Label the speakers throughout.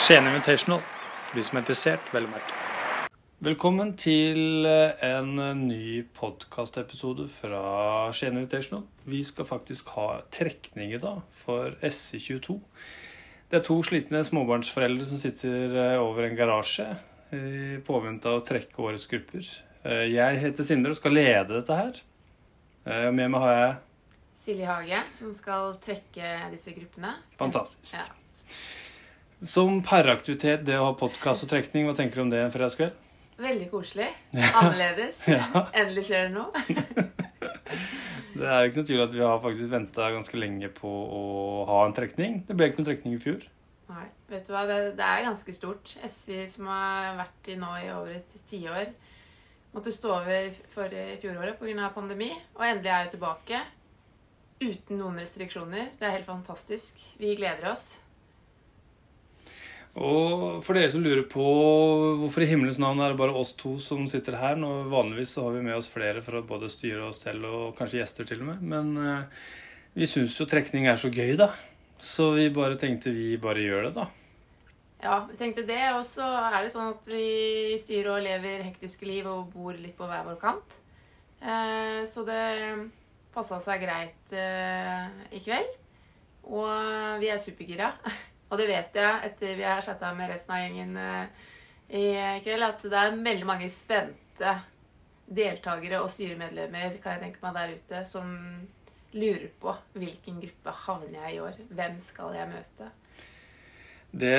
Speaker 1: Skien Invitational, for de som er interessert, vel å merke. Velkommen til eh, en ny podkastepisode fra Skien Invitational. Vi skal faktisk ha trekning i dag for SI22. Det er to slitne småbarnsforeldre som sitter eh, over en garasje i påvente av å trekke årets grupper. Eh, Jeg heter Sindre og skal lede dette her. Eh, og Med meg har jeg
Speaker 2: Silje Hage, som skal trekke disse gruppene.
Speaker 1: Fantastisk.
Speaker 2: Ja.
Speaker 1: Som paraktivitet, det å ha podkast og trekning, hva tenker du om det en fredagskveld?
Speaker 2: Veldig koselig. Annerledes.
Speaker 1: Ja.
Speaker 2: Endelig skjer det noe.
Speaker 1: Det er ikke noe tvil at vi har faktisk venta ganske lenge på å ha en trekning. Det ble ikke noen trekning i fjor.
Speaker 2: Nei, vet du hva, det, det er ganske stort. SI som har vært i nå i over et tiår, måtte stå over for i fjoråret pga. pandemi, og endelig er jeg tilbake. Uten noen restriksjoner. Det er helt fantastisk. Vi gleder oss.
Speaker 1: Og for dere som lurer på hvorfor i himmelens navn er det bare oss to som sitter her, nå vanligvis så har vi med oss flere for å både styre og stelle, og kanskje gjester til og med. Men eh, vi syns jo trekning er så gøy, da. Så vi bare tenkte vi bare gjør det, da.
Speaker 2: Ja, vi tenkte det. Og så er det sånn at vi styrer og lever hektiske liv og bor litt på hver vår kant. Eh, så det passa seg greit eh, i kveld. Og vi er supergira. Og det vet jeg etter vi har chatta med resten av gjengen eh, i kveld, at det er veldig mange spente deltakere og styremedlemmer kan jeg tenke meg der ute som lurer på hvilken gruppe havner jeg i år. Hvem skal jeg møte?
Speaker 1: Det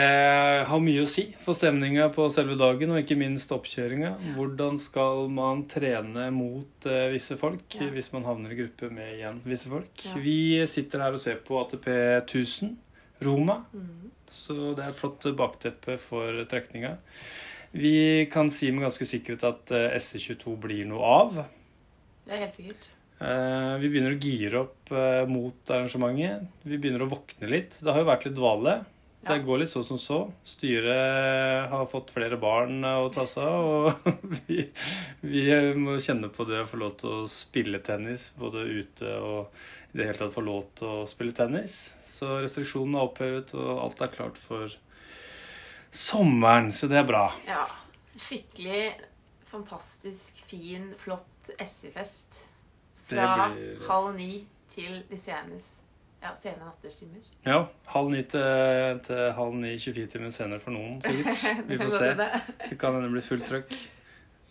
Speaker 1: har mye å si for stemninga på selve dagen, og ikke minst oppkjøringa. Hvordan skal man trene mot uh, visse folk
Speaker 2: Ja.
Speaker 1: hvis man havner i gruppe med igjen visse folk?
Speaker 2: Ja.
Speaker 1: Vi sitter her og ser på ATP 1000 Roma,
Speaker 2: Mm.
Speaker 1: så det er et flott bakteppe for trekninga. Vi kan si med ganske sikkerhet at eh, SE22 blir noe av.
Speaker 2: Det er helt sikkert.
Speaker 1: Eh, Vi begynner å gire opp eh, mot arrangementet. Vi begynner å våkne litt. Det har jo vært litt dvale. Det
Speaker 2: Ja.
Speaker 1: går litt så som så. Styret har fått flere barn å ta seg av, og vi, vi må kjenne på det å få lov til å spille tennis både ute og i det hele tatt få lov til å spille tennis. Så restriksjonene er opphevet, og alt er klart for sommeren, så det er bra.
Speaker 2: Ja. Skikkelig fantastisk fin, flott SI-fest. Fra
Speaker 1: blir-
Speaker 2: halv ni til de senes, ja, sene nattestimer.
Speaker 1: Ja, halv ni til, til halv ni 24 timer senere for noen, sikkert. Vi får se. Det kan hende det blir fullt trøkk.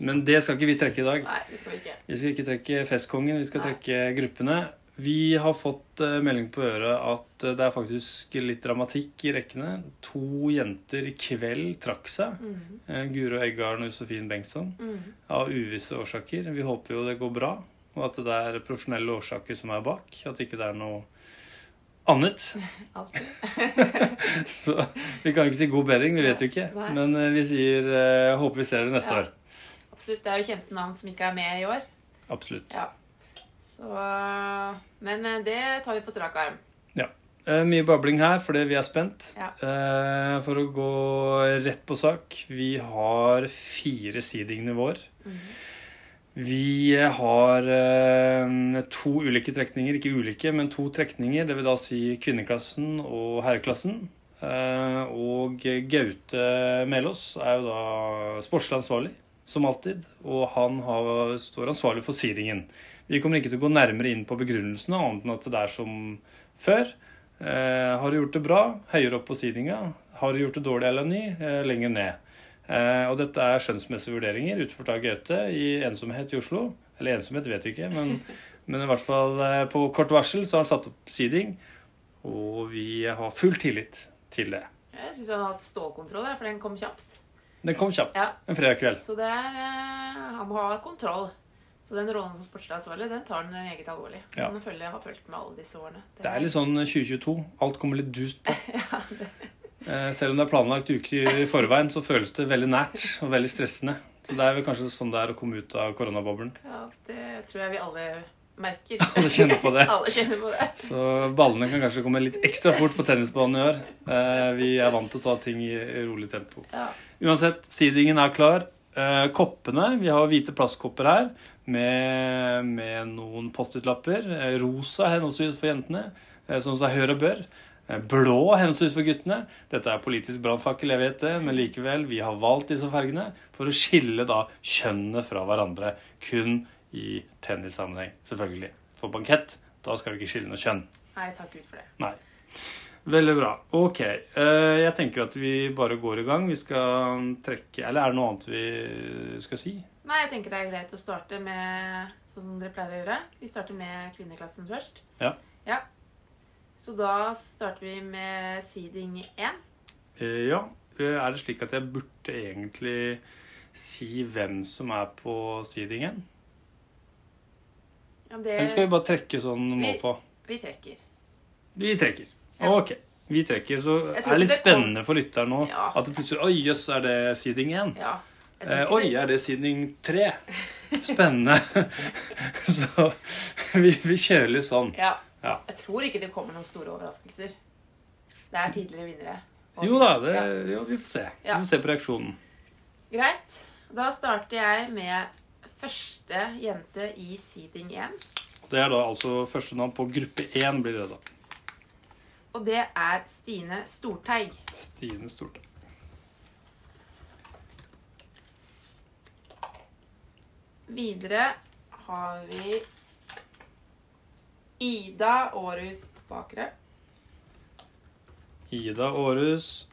Speaker 1: Men det skal ikke vi trekke i dag.
Speaker 2: Nei, det skal vi ikke.
Speaker 1: Vi skal ikke trekke Festkongen, vi skal
Speaker 2: Nei.
Speaker 1: trekke gruppene. Vi har fått eh, melding på øret at eh, det er faktisk litt dramatikk i rekkene. To jenter i kveld trakk seg.
Speaker 2: Mm
Speaker 1: -hmm. Guro Eggarden og Josefin Bengtsson.
Speaker 2: Mhm.
Speaker 1: Av uvisse årsaker. Vi håper jo det går bra, og at det er profesjonelle årsaker som er bak. At ikke det er noe annet. Så vi kan ikke si god bedring, vi vet jo ikke.
Speaker 2: Nei.
Speaker 1: Men eh, vi sier uh, håper vi ser det neste
Speaker 2: Ja.
Speaker 1: år.
Speaker 2: Absolutt. Det er jo kjente navn som ikke er med i år.
Speaker 1: Absolutt.
Speaker 2: Ja. Så, men eh, det tar vi på strak arm.
Speaker 1: Ja, mye babling her fordi vi er spent.
Speaker 2: Ja.
Speaker 1: For å gå rett på sak. Vi har fire seeding-nivåer.
Speaker 2: Mhm.
Speaker 1: Vi har eh, to ulike trekninger. Ikke ulike, men to trekninger. Det vil da si kvinneklassen og herreklassen. Eh, og Gaute Melås er jo da sportslig ansvarlig, som alltid. Og han har, står ansvarlig for seedingen. Vi kommer ikke til å gå nærmere inn på begrunnelsene, annet enn at det er som før. Eh, har du gjort det bra, høyere opp på seedinga. Har du gjort det dårlig eller ny, eh, lenger ned. Eh, og dette er skjønnsmessige vurderinger utført av Gaute i ensomhet i Oslo. Eller ensomhet vet vi ikke, men, men i hvert fall eh, på kort varsel så har han satt opp seeding. Og vi har full tillit til det.
Speaker 2: Jeg syns han har hatt stålkontroll, for den kom kjapt.
Speaker 1: Den kom kjapt
Speaker 2: Ja.
Speaker 1: en fredag kveld.
Speaker 2: Så det er eh, Han har kontroll. Så den rollen som sportslig ansvarlig, den tar han meget alvorlig.
Speaker 1: Ja.
Speaker 2: Han følger, har fulgt med alle disse årene.
Speaker 1: Det er litt sånn 2022. Alt kommer litt dust på.
Speaker 2: ja, det,
Speaker 1: Selv om det er planlagt uker i forveien, så føles det veldig nært og veldig stressende. Så det er vel kanskje sånn det er å komme ut av koronaboblen.
Speaker 2: ja, det tror jeg vi alle merker.
Speaker 1: Alle kjenner på det.
Speaker 2: alle kjenner på det.
Speaker 1: Så ballene kan kanskje komme litt ekstra fort på tennisbanen i år. Eh, Vi er vant til å ta ting i rolig tempo.
Speaker 2: Ja.
Speaker 1: Uansett, seedingen er klar. Eh, Koppene Vi har hvite plastkopper her med, med noen Post-It-lapper. Eh, Rosa henholdsvis for jentene, eh, sånn som er hør og bør. Eh, Blå hensyns for guttene. Dette er politisk brannfakkel, jeg vet det, men likevel, vi har valgt disse fargene for å skille da kjønnene fra hverandre. Kun i tennissammenheng, selvfølgelig. For bankett, da skal vi ikke skille noe kjønn.
Speaker 2: Nei, takk Gud for det.
Speaker 1: Nei. Veldig bra. Ok. eh, Jeg tenker at vi bare går i gang. Vi skal trekke Eller er det noe annet vi skal si?
Speaker 2: Nei, jeg tenker det er greit å starte med sånn som dere pleier å gjøre. Vi starter med kvinneklassen først.
Speaker 1: Ja.
Speaker 2: ja. Så da starter vi med seeding 1.
Speaker 1: Eh, Ja. Eh, Er det slik at jeg burde egentlig si hvem som er på seedingen?
Speaker 2: Ja, det
Speaker 1: Eller skal vi bare trekke sånn måfå?
Speaker 2: Vi trekker.
Speaker 1: Vi trekker.
Speaker 2: Ja.
Speaker 1: Ok. Vi trekker, så er det litt
Speaker 2: det
Speaker 1: spennende for lytteren nå
Speaker 2: Ja.
Speaker 1: at det plutselig Oi, jøss, er det seeding 1?
Speaker 2: Ja.
Speaker 1: Eh, oi, er det seeding 3? Spennende. så vi, vi kjører litt sånn.
Speaker 2: Ja.
Speaker 1: Ja.
Speaker 2: Jeg tror ikke det kommer noen store overraskelser. Det er tidligere vinnere. Og-
Speaker 1: Jo da, det,
Speaker 2: Ja.
Speaker 1: jo, vi får se. Vi får se på reaksjonen.
Speaker 2: Greit. Da starter jeg med første jente i seeding 1.
Speaker 1: Det er da altså første navn på gruppe 1 blir det da.
Speaker 2: Og det er Stine Storteig.
Speaker 1: Stine Storteig.
Speaker 2: Videre har vi Ida Aarhus Bakre.
Speaker 1: Ida Aarhus.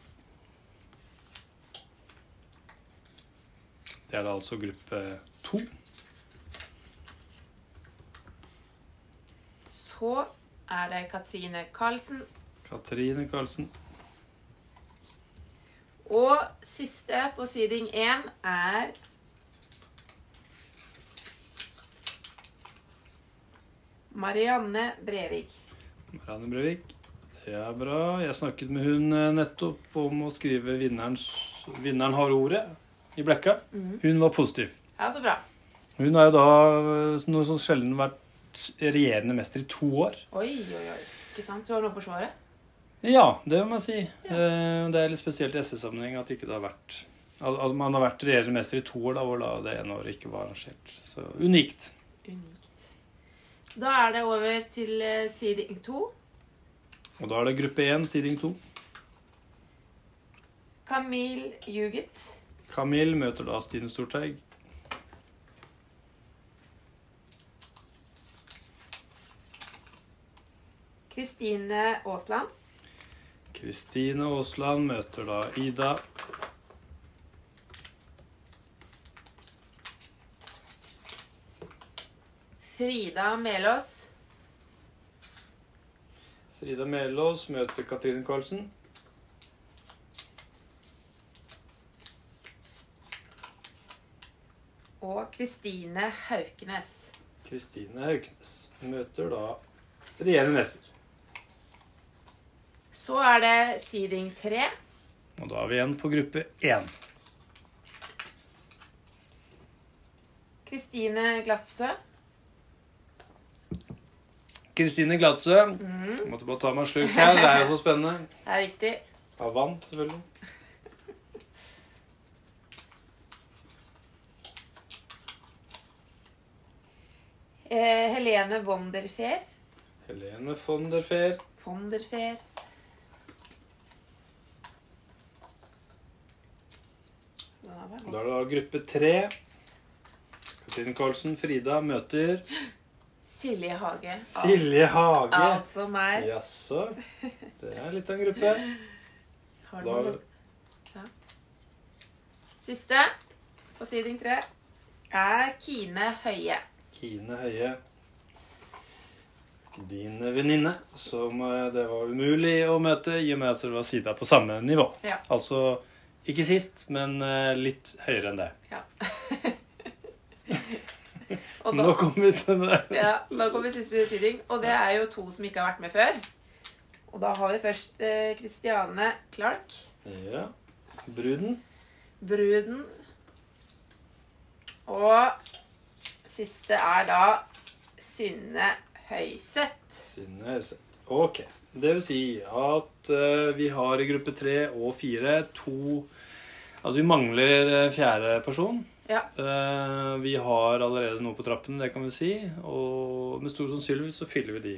Speaker 1: Det er da altså gruppe 2.
Speaker 2: Så er det Katrine Karlsen.
Speaker 1: Katrine Karlsen.
Speaker 2: Og siste på siding 1 er Marianne Brevik.
Speaker 1: Marianne Brevik. Det er bra. Jeg snakket med hun eh, nettopp om å skrive 'Vinneren har ordet' i Blekka.
Speaker 2: Mhm.
Speaker 1: Hun var positiv.
Speaker 2: Ja, så bra.
Speaker 1: Hun har jo da eh, noe så sjelden vært regjerende mester i to år.
Speaker 2: Oi, oi, oi. Ikke sant? Du har noe å forsvare?
Speaker 1: Ja, det må jeg si. Ja. Det er litt spesielt i SS-sammenheng at ikke det har vært Altså man har vært regjerende mester i to år, da, hvor da det ene året ikke var arrangert. Så unikt.
Speaker 2: Unikt. Da er det over til siding seeding 2.
Speaker 1: Og da er det gruppe 1, seeding 2.
Speaker 2: Camille Jugit.
Speaker 1: Camille møter da Stine Storteig.
Speaker 2: Kristine Aasland.
Speaker 1: Kristine Aasland møter da Ida.
Speaker 2: Frida Melås.
Speaker 1: Frida Melås møter Katrine Karlsen.
Speaker 2: Og Kristine Haukenes.
Speaker 1: Kristine Hauknes møter da regjerende mester.
Speaker 2: Så er det seeding tre.
Speaker 1: Og da er vi igjen på gruppe én.
Speaker 2: Kristine Glatsø.
Speaker 1: Kristine Gladsø.
Speaker 2: Mhm,
Speaker 1: Måtte bare ta meg en slurk her. Det er jo så spennende.
Speaker 2: Det er viktig.
Speaker 1: Av vann, selvfølgelig.
Speaker 2: Eh, Helene Wonderfair.
Speaker 1: Helene von der Feer.
Speaker 2: Von der
Speaker 1: Og Da er det da gruppe tre. Katrine Karlsen, Frida møter
Speaker 2: Silje Hage.
Speaker 1: Silje Hage.
Speaker 2: Altså meg.
Speaker 1: Jaså. Det er litt av en gruppe.
Speaker 2: Har du
Speaker 1: noe?
Speaker 2: noe? Siste på seeding 3 er Kine Høie.
Speaker 1: Kine Høie. Din venninne, som eh, det var umulig å møte i og med at dere var sida på samme nivå.
Speaker 2: Ja.
Speaker 1: Altså ikke sist, men eh, litt høyere enn det.
Speaker 2: Ja. Og
Speaker 1: Nå
Speaker 2: da,
Speaker 1: kommer vi til det.
Speaker 2: ja, nå kommer siste seeding, og det er jo to som ikke har vært med før. Og da har vi først eh, Christiane Clark.
Speaker 1: Ja. Bruden.
Speaker 2: Bruden. Og siste er da Synne Høyseth.
Speaker 1: Synne Høyseth. Ok. Det vil si at uh, vi har i gruppe tre og fire to Altså vi mangler eh, fjerde person.
Speaker 2: Ja.
Speaker 1: Uh, vi har allerede noe på trappene, det kan vi si. Og med stor sannsynlighet så fyller vi de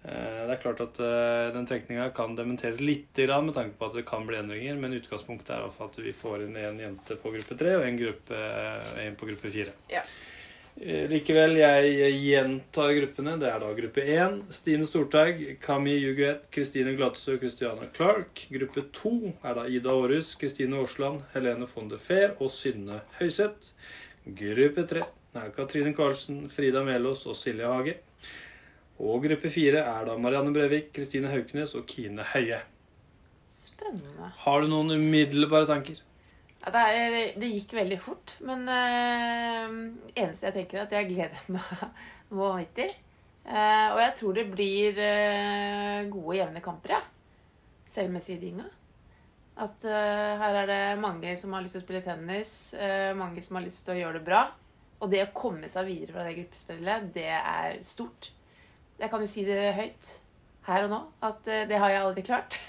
Speaker 1: Uh, Det er klart at uh, den trekninga kan dementeres litt grann med tanke på at det kan bli endringer, men utgangspunktet er at vi får inn en jente på gruppe tre og en, gruppe, på gruppe fire.
Speaker 2: Ja.
Speaker 1: Eh, Likevel, jeg gjentar gruppene. Det er da gruppe 1 Stine Storteig, Kami Juguet, Kristine Gladsø, Christiana Clark. Gruppe 2 er da Ida Aarhus, Kristine Aasland, Helene von de Fehr og Synne Høyseth. Gruppe 3 er Katrine Karlsen, Frida Melås og Silje Hage. Og gruppe 4 er da Marianne Brevik, Kristine Hauknes og Kine Høie.
Speaker 2: Spennende.
Speaker 1: Har du noen umiddelbare tanker?
Speaker 2: Ja, det, er, det gikk veldig fort, men uh, eneste jeg tenker er at jeg gleder meg noe vanvittig. Uh, og jeg tror det blir uh, gode, jevne kamper, ja. Selv med sidinga. At uh, her er det mange som har lyst til å spille tennis, eh, mange som har lyst til å gjøre det bra. Og det å komme seg videre fra det gruppespillet, det er stort. Jeg kan jo si det høyt her og nå, at det har jeg aldri klart.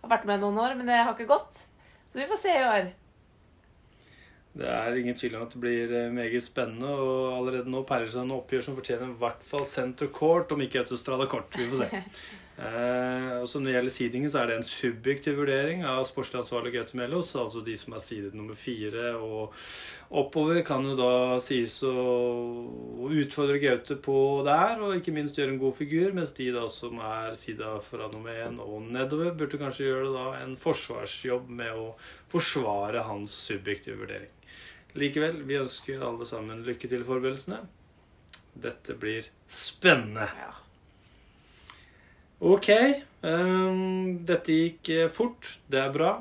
Speaker 2: Jeg har vært med noen år, men det har ikke gått. Så vi får se i år.
Speaker 1: Det er ingen tvil om at det blir eh, meget spennende, og allerede nå peiler seg noen oppgjør som fortjener i hvert fall center court, om ikke autostrada kort. Vi får se. Eh, og så Når det gjelder seedingen, så er det en subjektiv vurdering av sportslig ansvarlig Gaute Melos. Altså de som er seedet nummer fire og oppover, kan jo da sies å utfordre Gaute på der, og ikke minst gjøre en god figur. Mens de da som er sida fra nummer én og nedover, burde kanskje gjøre da en forsvarsjobb med å forsvare hans subjektive vurdering. Likevel, vi ønsker alle sammen lykke til i forberedelsene. Dette blir spennende.
Speaker 2: Ja.
Speaker 1: Ok. Um, dette gikk eh, fort. Det er bra.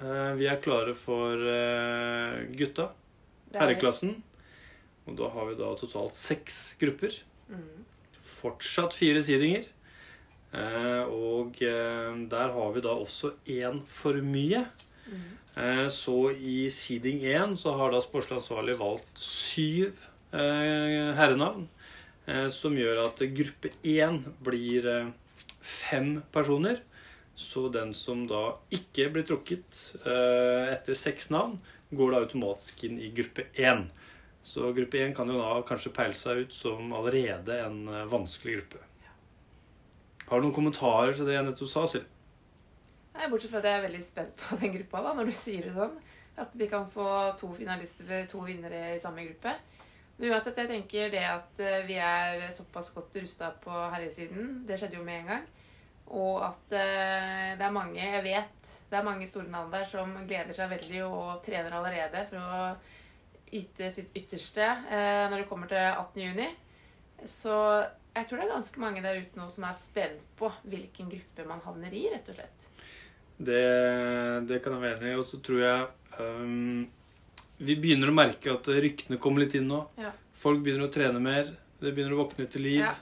Speaker 1: Uh, vi er klare for uh, gutta.
Speaker 2: er.
Speaker 1: Herreklassen. Og da har vi da totalt seks grupper.
Speaker 2: Mm.
Speaker 1: Fortsatt fire sidinger. Uh, og der har vi da også én for mye. Eh, Så i seeding 1 så har da sportslig ansvarlig valgt syv eh, herrenavn. eh, Som gjør at gruppe 1 blir fem personer. Så den som da ikke blir trukket etter seks navn, går da automatisk inn i gruppe 1. Så gruppe 1 kan jo da kanskje peile seg ut som allerede en vanskelig gruppe. Har du noen kommentarer til det jeg nettopp sa, Silje?
Speaker 2: Nei, Bortsett fra at jeg er veldig spent på den gruppa, da, når du sier det sånn. At vi kan få to finalister eller to vinnere i samme gruppe. Men uansett, jeg tenker det at eh, vi er såpass godt rusta på herresiden, det skjedde jo med en gang. Og at eh, det er mange, jeg vet, det er mange store navn der som gleder seg veldig og trener allerede for å yte sitt ytterste eh, når det kommer til 18. juni. Så jeg tror det er ganske mange der ute nå som er spent på hvilken gruppe man havner i, rett og slett.
Speaker 1: Det, det kan jeg være enig i. Og så tror jeg um, Vi begynner å merke at ryktene kommer litt inn nå.
Speaker 2: Ja.
Speaker 1: Folk begynner å trene mer. Det begynner å våkne til liv.
Speaker 2: Ja.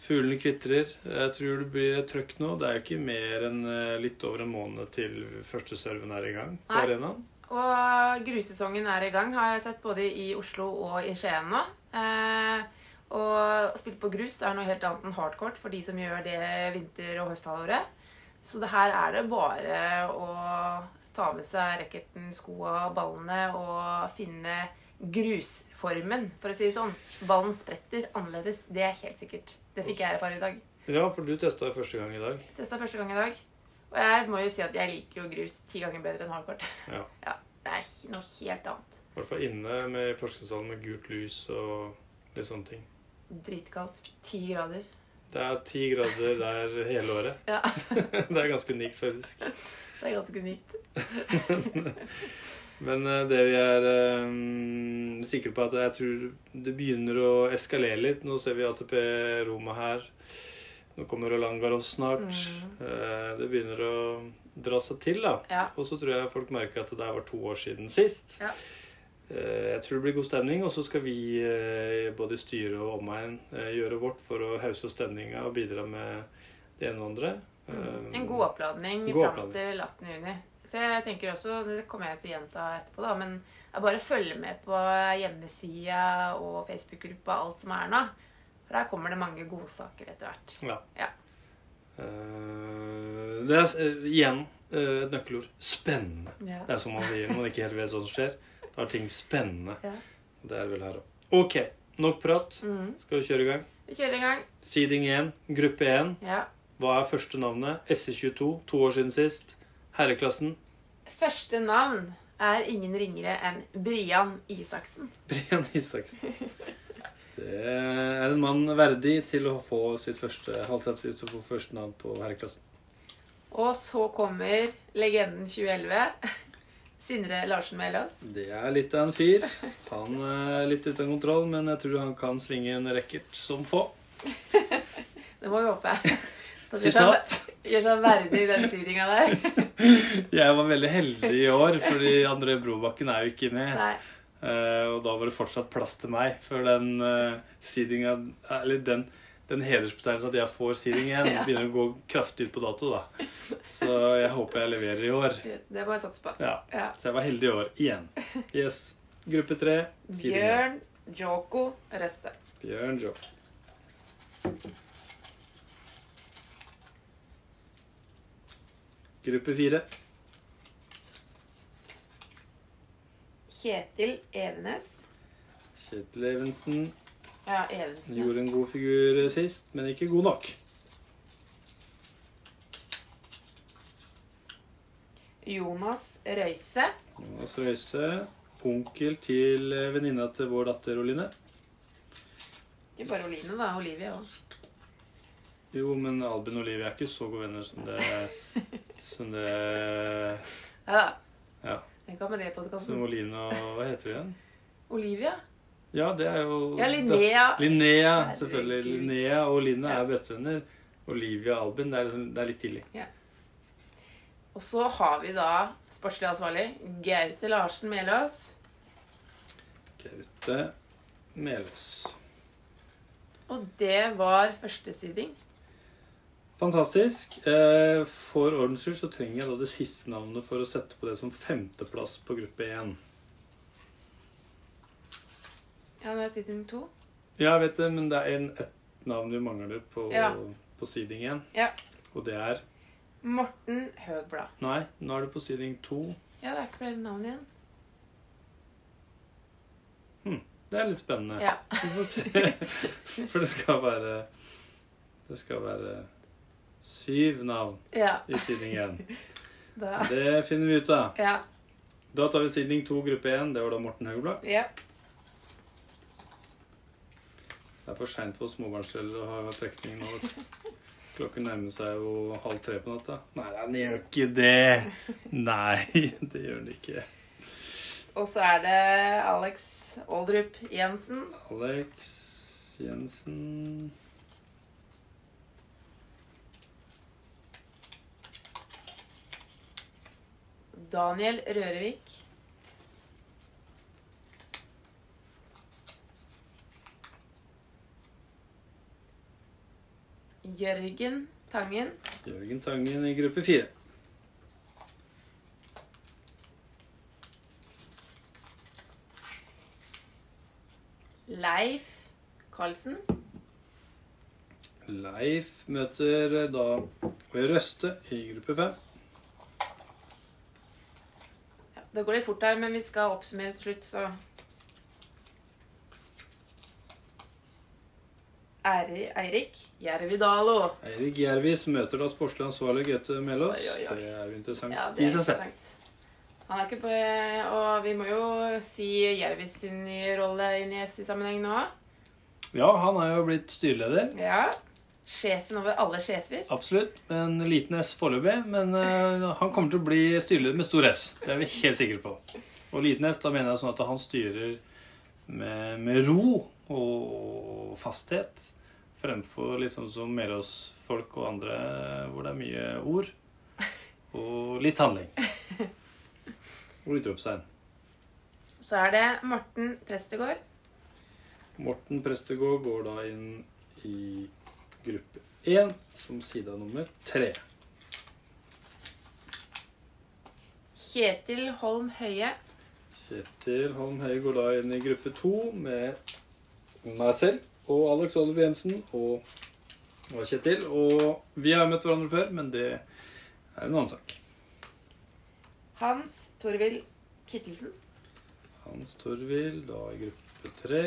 Speaker 1: Fuglene kvitrer. Jeg tror det blir et trøkk nå. Det er jo ikke mer enn eh, litt over en måned til første serven er i gang på
Speaker 2: Nei.
Speaker 1: arenaen.
Speaker 2: Og grusesongen er i gang, har jeg sett både i Oslo og i Skien nå. Eh, og å spille på grus er noe helt annet enn hardcourt for de som gjør det vinter- og høsthalvåret. Så det her er det bare å ta med seg racketen, skoa, ballene og finne grusformen, for å si det sånn. Ballen spretter annerledes. Det er helt sikkert. Det fikk jeg erfare i dag.
Speaker 1: Ja, for du testa første gang i dag.
Speaker 2: Testa første gang i dag. Og jeg må jo si at jeg liker jo grus ti ganger bedre enn hardcourt.
Speaker 1: Ja.
Speaker 2: ja, det er noe helt annet.
Speaker 1: I hvert fall inne med Porsgrunnshallen med gult lys og litt sånne ting.
Speaker 2: Dritkaldt. Ti grader.
Speaker 1: Det er ti grader der hele året.
Speaker 2: Ja,
Speaker 1: Det er ganske unikt, faktisk.
Speaker 2: det er ganske unikt.
Speaker 1: Men eh, det vi er um, sikre på, at jeg tror det begynner å eskalere litt. Nå ser vi ATP Roma her. Nå kommer Roland Garros snart.
Speaker 2: Mm.
Speaker 1: Eh, det begynner å dra seg til, da.
Speaker 2: Ja.
Speaker 1: Og så tror jeg folk merker at det der var to år siden sist.
Speaker 2: Ja.
Speaker 1: Eh, Jeg tror det blir god stemning, og så skal vi eh, både styre og omegn eh, gjøre vårt for å hause stemninga og bidra med det ene og andre. Mm.
Speaker 2: En god oppladning
Speaker 1: God
Speaker 2: fram til 18. juni. Så jeg tenker også, det kommer jeg til å gjenta etterpå, da, men jeg bare følge med på hjemmesida og Facebook-gruppa, alt som er nå. For der kommer det mange godsaker etter hvert.
Speaker 1: Ja.
Speaker 2: Ja.
Speaker 1: Det er igjen et nøkkelord. Spennende.
Speaker 2: Ja.
Speaker 1: Det er som man sier når man ikke helt vet hva som skjer. Da er ting spennende.
Speaker 2: Ja.
Speaker 1: Det er vel her òg. Ok. Nok prat.
Speaker 2: Mm.
Speaker 1: Skal vi kjøre i gang?
Speaker 2: Vi kjører i gang.
Speaker 1: Seeding 1, gruppe 1.
Speaker 2: Ja.
Speaker 1: Hva er første navnet? SE22, to år siden sist. Herreklassen.
Speaker 2: Første navn er ingen ringere enn Brian Isaksen.
Speaker 1: Brian Isaksen. Det er en mann verdig til å få sitt første halvtapsigt å få første navn på herreklassen.
Speaker 2: Og så kommer legenden 2011. Sindre Larsen Melås.
Speaker 1: Det er litt av en fyr. Han er litt uten kontroll, men jeg tror han kan svinge en racket som få.
Speaker 2: Det må vi håpe.
Speaker 1: Sitat.
Speaker 2: Gjør seg verdig i den sidinga der.
Speaker 1: Jeg var veldig heldig i år, fordi André Brobakken er jo ikke med.
Speaker 2: Nei.
Speaker 1: Eh, og da var det fortsatt plass til meg, for den uh, sidinga Eller den, den hedersbetegnelsen at jeg får seeding igjen,
Speaker 2: Ja.
Speaker 1: begynner å gå kraftig ut på dato, da. Så jeg håper jeg leverer i år.
Speaker 2: Det må jeg satse på.
Speaker 1: Ja.
Speaker 2: Ja.
Speaker 1: Så jeg var heldig i år. Igjen. Yes. Gruppe tre. seeding.
Speaker 2: Bjørn Joko Røste.
Speaker 1: Bjørn Joko. Gruppe fire.
Speaker 2: Kjetil Evenes.
Speaker 1: Kjetil Evensen
Speaker 2: Ja, Evensen. ja.
Speaker 1: gjorde en god figur sist, men ikke god nok.
Speaker 2: Jonas Røise.
Speaker 1: Jonas Røise, onkel til eh, venninna til vår datter Oline.
Speaker 2: Ikke bare Oline, da. Olivia òg.
Speaker 1: Jo, men Albin og Olivia er ikke så gode venner som det Som det
Speaker 2: Ja da.
Speaker 1: Ja.
Speaker 2: Hva med det
Speaker 1: Som. Oline og Hva heter det igjen?
Speaker 2: Olivia?
Speaker 1: Ja, det er jo
Speaker 2: Ja, Linnea.
Speaker 1: Linnea,
Speaker 2: Herregud.
Speaker 1: selvfølgelig. Linnea og Oline
Speaker 2: Ja.
Speaker 1: er bestevenner. Olivia og Albin, det er, liksom, det er litt tidlig.
Speaker 2: Og så har vi da sportslig ansvarlig Gaute Larsen Melås.
Speaker 1: Gaute Melås.
Speaker 2: Og det var førstesiding.
Speaker 1: Fantastisk. Eh, For ordens skyld så trenger jeg da det siste navnet for å sette på det som femteplass på gruppe 1.
Speaker 2: Ja, nå er seeding to.
Speaker 1: Ja, jeg vet det, men det er en, et navn vi mangler på,
Speaker 2: Ja.
Speaker 1: på siding 1.
Speaker 2: Ja.
Speaker 1: Og det er
Speaker 2: Morten Høgblad.
Speaker 1: Nei, nå er det på siding 2.
Speaker 2: Ja, det er ikke flere navn igjen. Hm.
Speaker 1: Det er litt spennende.
Speaker 2: Ja.
Speaker 1: Vi får se. For det skal være Det skal være syv navn
Speaker 2: Ja.
Speaker 1: i siding 1. Det finner vi ut av.
Speaker 2: Ja.
Speaker 1: Da tar vi siding 2, gruppe 1. Det var da Morten Høgblad.
Speaker 2: ja.
Speaker 1: Det er for seint for småbarnsforeldre å ha trekning nå. Klokken nærmer seg jo halv tre på natta. Nei, den gjør ikke det! Nei, det gjør den ikke.
Speaker 2: Og så er det Alex Oldrup Jensen.
Speaker 1: Alex Jensen
Speaker 2: Daniel Rørevik. Jørgen Tangen.
Speaker 1: Jørgen Tangen i gruppe fire.
Speaker 2: Leif Karlsen.
Speaker 1: Leif møter da Røste i gruppe fem.
Speaker 2: Ja, det går litt fort her, men vi skal oppsummere til slutt, så Eirik Jervidalo.
Speaker 1: Eirik Gjervis møter da sportslig ansvarlig Gaute Melås. Det er jo interessant
Speaker 2: Ja,
Speaker 1: i seg selv.
Speaker 2: Han er ikke på Og vi må jo si Jervis sin nye rolle inn i SI-sammenheng nå.
Speaker 1: Ja, han er jo blitt styreleder.
Speaker 2: Ja. Sjefen over alle sjefer.
Speaker 1: Absolutt. En liten S foreløpig. Men uh, han kommer til å bli styreleder med stor S. Det er vi helt sikre på. Og liten S, da mener jeg sånn at han styrer med, med ro og fasthet. Fremfor litt sånn som Melås-folk og andre, hvor det er mye ord. Og litt handling. Og utropstegn.
Speaker 2: Så er det Morten Prestegård.
Speaker 1: Morten Prestegård går da inn i gruppe 1 som sida nummer 3.
Speaker 2: Kjetil Holm Høie.
Speaker 1: Kjetil Holm Haug og la inn i gruppe to med meg selv og Alex Oliver Jensen og, og, Kjetil. Og vi har møtt hverandre før, men det er en annen sak.
Speaker 2: Hans Torvild Kittelsen.
Speaker 1: Hans Torvild, da i gruppe tre.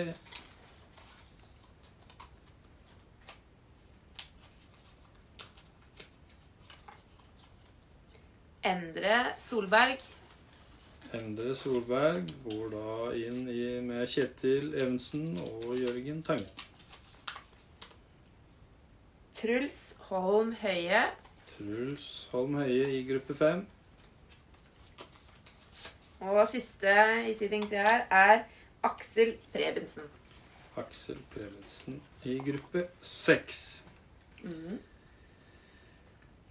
Speaker 2: Endre Solberg.
Speaker 1: Endre Solberg går da inn i, med Kjetil Evensen og Jørgen Tangen.
Speaker 2: Truls Holm Høie.
Speaker 1: Truls Holm Høie i gruppe fem.
Speaker 2: Og siste i sitting 3 her er Aksel Prebensen.
Speaker 1: Aksel Prebensen i gruppe seks.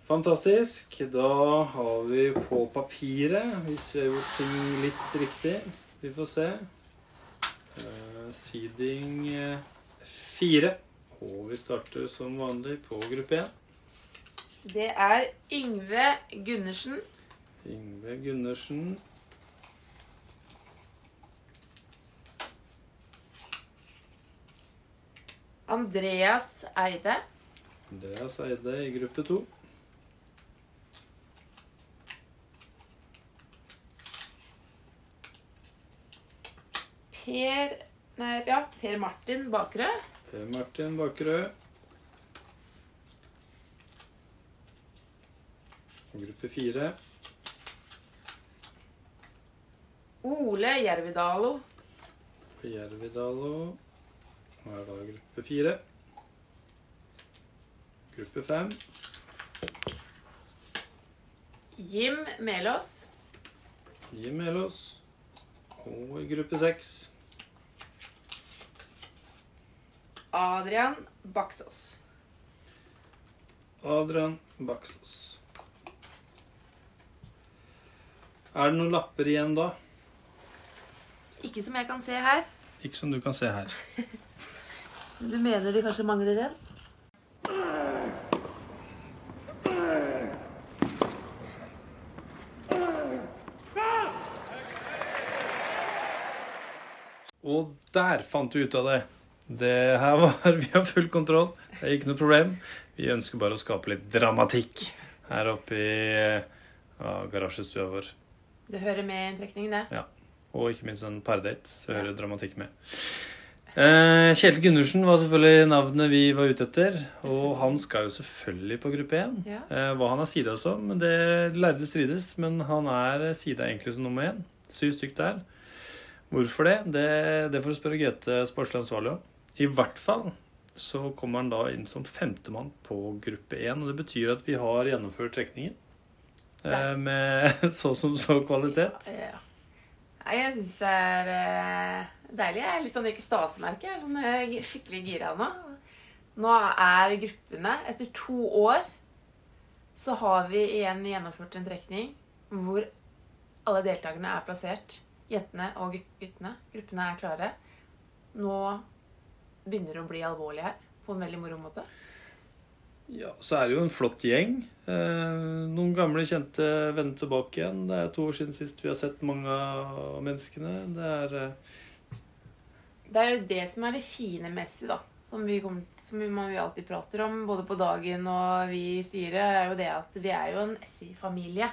Speaker 1: Fantastisk. Da har vi på papiret, hvis vi har gjort ting litt riktig Vi får se. Eh, seeding eh, fire. Og vi starter som vanlig på gruppe én.
Speaker 2: Det er Yngve Gundersen.
Speaker 1: Yngve Gundersen.
Speaker 2: Andreas Eide.
Speaker 1: Andreas Eide i gruppe to.
Speaker 2: Per Nei, ja, Per Martin Bakerø.
Speaker 1: Per Martin Bakerø. Gruppe fire.
Speaker 2: Ole Jervidalo.
Speaker 1: Jervidalo. Nå er da gruppe fire. Gruppe fem.
Speaker 2: Jim Melås.
Speaker 1: Jim Melås. Og gruppe seks.
Speaker 2: Adrian Baksås.
Speaker 1: Adrian Baksås. Er det noen lapper igjen da?
Speaker 2: Ikke som jeg kan se her.
Speaker 1: Ikke som du kan se her.
Speaker 2: Du mener vi kanskje mangler en?
Speaker 1: Og der fant vi ut av det. Det her var Vi har full kontroll. Det er ikke noe problem. Vi ønsker bare å skape litt dramatikk her oppe i ja, garasjestua vår.
Speaker 2: Det hører med i en trekning, det.
Speaker 1: Og ikke minst en pardate, så hører dramatikk med. Eh, Kjetil Gundersen var selvfølgelig navnet vi var ute etter. Og han skal jo selvfølgelig på gruppe 1.
Speaker 2: Ja.
Speaker 1: Eh, hva han er sida som, det lærde strides. Men han er sida egentlig som nummer én. Syv stykk der. Hvorfor det? Det, det får du spørre Gaute sportslig ansvarlig om. I hvert fall så kommer han da inn som femtemann på gruppe 1. Og det betyr at vi har gjennomført trekningen.
Speaker 2: Ja.
Speaker 1: Eh, med så som så kvalitet.
Speaker 2: Ja. Nei, jeg syns det er eh, deilig. Jeg er litt sånn ikke stasemerke. Jeg er sånn eh, skikkelig gira nå. Nå er gruppene Etter to år så har vi igjen gjennomført en trekning hvor alle deltakerne er plassert. Jentene og guttene. Gruppene er klare. Nå begynner å bli alvorlig her på en veldig moro måte.
Speaker 1: Ja, så er det jo en flott gjeng. Eh, noen gamle, kjente venner tilbake igjen. Det er to år siden sist vi har sett mange av menneskene. Det er eh,
Speaker 2: Det er jo det som er det fine messig, da. Som vi, kommer, som vi, alltid prater om, både på dagen og vi i styret, er jo det at vi er jo en SI-familie.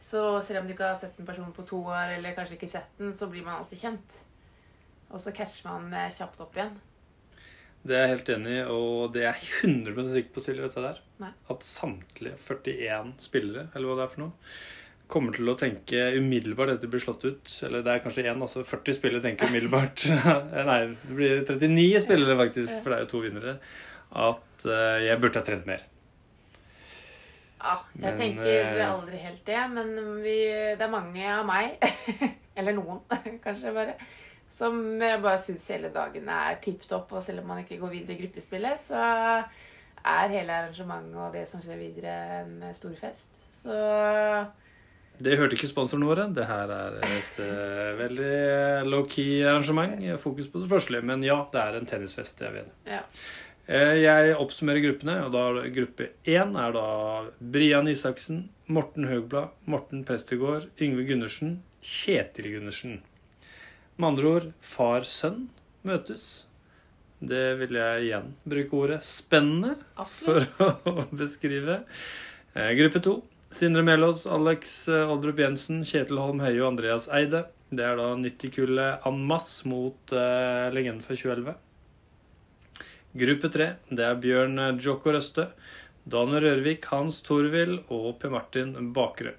Speaker 2: Så selv om du ikke har sett en person på to år, eller kanskje ikke sett den, så blir man alltid kjent. Og så catcher man eh, kjapt opp igjen.
Speaker 1: Det er jeg helt enig i, og det er jeg 100 sikker på, Silje, vet du der.
Speaker 2: Nei.
Speaker 1: At samtlige 41 spillere, eller hva det er for noe, kommer til å tenke umiddelbart etter det blir slått ut. Eller det er kanskje én, altså 40 spillere tenker umiddelbart. Nei, det blir 39 spillere, faktisk, for det er jo to vinnere. At eh, jeg burde ha trent mer.
Speaker 2: Ja, jeg
Speaker 1: Men,
Speaker 2: tenker
Speaker 1: eh,
Speaker 2: aldri helt det, men vi, det er mange av meg, eller noen kanskje bare, som jeg bare syns hele dagen er tipp topp. Og selv om man ikke går videre i gruppespillet, så er hele arrangementet og det som skjer videre, en stor fest. Så
Speaker 1: Det hørte ikke sponsorene våre. Det her er et uh, veldig low-key arrangement. Fokus på det sportslige. Men ja, det er en tennisfest. Jeg vet
Speaker 2: ja.
Speaker 1: Eh, Jeg oppsummerer gruppene, og da gruppe én er da Brian Isaksen, Morten Høgblad, Morten Prestegård, Yngve Gundersen, Kjetil Gundersen. Med andre ord far-sønn møtes. Det vil jeg igjen bruke ordet spennende
Speaker 2: Absolutt.
Speaker 1: for å beskrive. Eh, Gruppe to. Sindre Melås, Alex eh, Oldrup Jensen, Kjetil Holm Høie og Andreas Eide. Det er da 90-kullet en masse mot uh, legenden fra 2011. Gruppe tre. Det er Bjørn Joko Røste, Daniel Rørvik, Hans Thorvild og Per Martin Bakerø.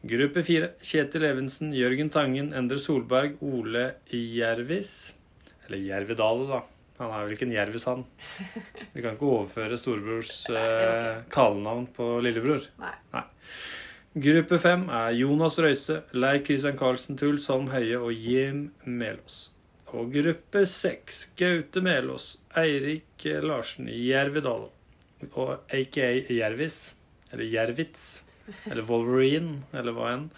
Speaker 1: Gruppe fire Kjetil Evensen, Jørgen Tangen, Endre Solberg, Ole Jervis. Eller Jervedale, da. Han er vel ikke en jervis, han. Vi kan ikke overføre storebrors eh, kallenavn på lillebror.
Speaker 2: Nei.
Speaker 1: Gruppe fem er Jonas Røise, Leir Christian Karlsen, Truls Holm Høie og Jim Melås. Og gruppe seks Gaute Melås, Eirik Larsen, Jervedale og aka Jervis, eller Jervitz, eller Wolverine, eller hva enn.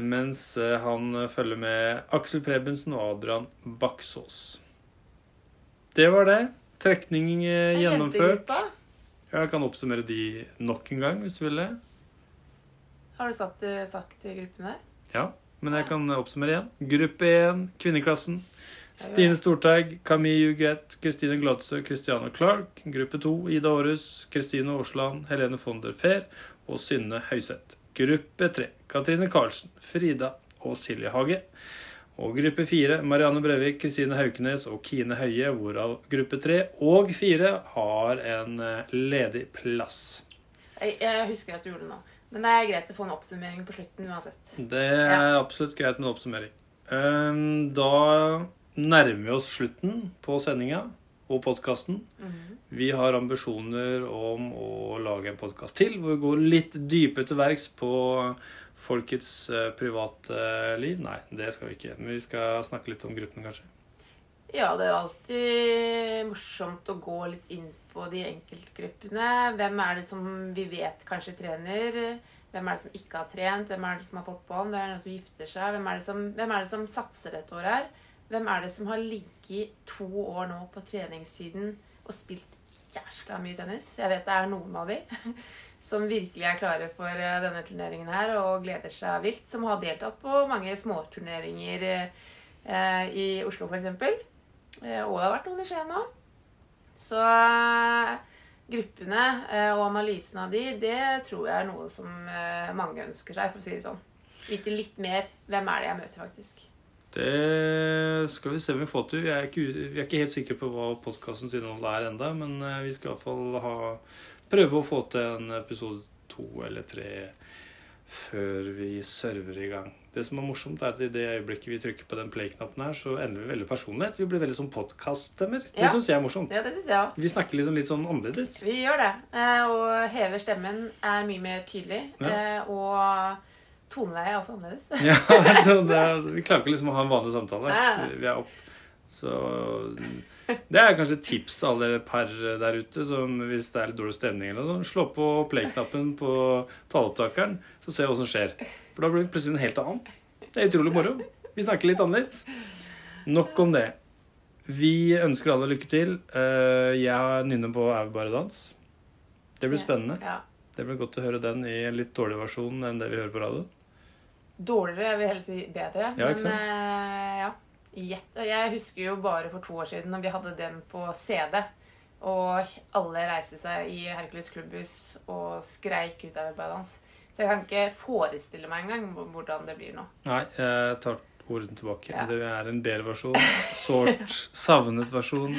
Speaker 1: Mens eh, han følger med Aksel Prebensen og Adrian Baksås. Det var det. Trekning eh, gjennomført. Jeg kan oppsummere de nok en gang, hvis du vil det.
Speaker 2: Har du satt, eh, sagt gruppen der?
Speaker 1: Ja, men jeg kan oppsummere igjen. Gruppe 1, kvinneklassen. Stine Storteig, Camille Huguet, Kristine Gladsø, Christiane Clark. Gruppe 2, Ida Aarhus, Kristine Aasland, Helene von der Fehr og Synne Høyseth. Gruppe tre Katrine Karlsen, Frida og Silje Hage. Og gruppe fire Marianne Brevik, Kristine Haukenes og Kine Høie, hvorav gruppe tre og fire har en eh, ledig plass.
Speaker 2: Jeg, jeg husker at du gjorde det nå. Men det er greit å få en oppsummering på slutten uansett.
Speaker 1: Det er absolutt greit med en oppsummering. Ehm, Da nærmer vi oss slutten på sendinga og podkasten.
Speaker 2: Mhm.
Speaker 1: Vi har ambisjoner om å lage en podkast til hvor vi går litt dypere til verks på folkets eh, private liv. Nei, det skal vi ikke. Men vi skal snakke litt om gruppen, kanskje.
Speaker 2: Ja, det er alltid morsomt å gå litt inn på de enkeltgruppene. Hvem er det som vi vet kanskje trener? Hvem er det som ikke har trent? Hvem er det som har fått barn? Hvem er det som gifter seg? Hvem er det som, hvem er det som satser dette året her? Hvem er det som har ligget to år nå på treningssiden og spilt jæskla mye tennis? Jeg vet det er noen av de som virkelig er klare for eh, denne turneringen her og gleder seg vilt. Som har deltatt på mange småturneringer eh, i Oslo, f.eks. Eh, Og det har vært noen i Skien òg. Så gruppene og analysen av de, det tror jeg er noe som mange ønsker seg, for å si det sånn. Vite litt mer. Hvem er det jeg møter, faktisk?
Speaker 1: Det skal vi se om vi får til. Vi er ikke, vi er ikke helt sikre på hva podkastens innhold er enda, men eh, vi skal iallfall ha prøve å få til en episode to eller tre før vi server i gang. Det som er morsomt, er at i det øyeblikket vi trykker på den play-knappen her, så ender vi veldig personlighet. Vi blir veldig sånn podkast-stemmer. Det
Speaker 2: Ja.
Speaker 1: syns jeg er morsomt.
Speaker 2: Ja, det synes jeg også.
Speaker 1: Vi snakker liksom litt sånn annerledes.
Speaker 2: Vi gjør det. Eh, Og hever stemmen er mye mer tydelig.
Speaker 1: Ja.
Speaker 2: Eh, Og toneleie er også annerledes.
Speaker 1: Ja, det, det, vi klarer ikke liksom å ha en vanlig samtale. Vi er opp. Så det er kanskje et tips til alle dere par der ute som hvis det er litt dårlig stemning eller noe, slå på play-knappen på taleopptakeren, så ser vi hva som skjer. For da blir det plutselig en helt annen. Det er utrolig moro. Vi snakker litt annerledes. Nok om det. Vi ønsker alle lykke til. Eh, Jeg nynner på Au bare dans. Det blir spennende. Det blir godt å høre den i en litt dårlig versjon enn det vi hører på radio.
Speaker 2: Dårligere, jeg vil heller si bedre.
Speaker 1: Ja?
Speaker 2: Men eh, ja. Jeg husker jo bare for to år siden når vi hadde den på CD. Og alle reiste seg i Hercules klubbhus og skreik ut av dans. Så jeg kan ikke forestille meg engang hvor- hvordan det blir nå.
Speaker 1: Nei, jeg tar ordene tilbake.
Speaker 2: Ja.
Speaker 1: Det er en bedre versjon. Sårt savnet versjon.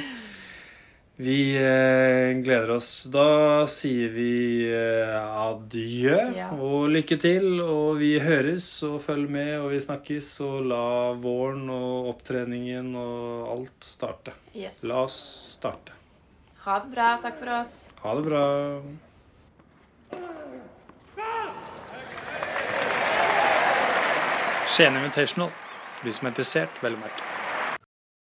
Speaker 1: Vi eh, gleder oss. Da sier vi eh, adjø
Speaker 2: Ja.
Speaker 1: og lykke til. Og vi høres og følg med, og vi snakkes. Og la våren og opptreningen og alt starte.
Speaker 2: Yes.
Speaker 1: La oss starte.
Speaker 2: Ha det bra. Takk for oss.
Speaker 1: Ha det bra. Skien Invitational, for de som er interessert, vel å merke.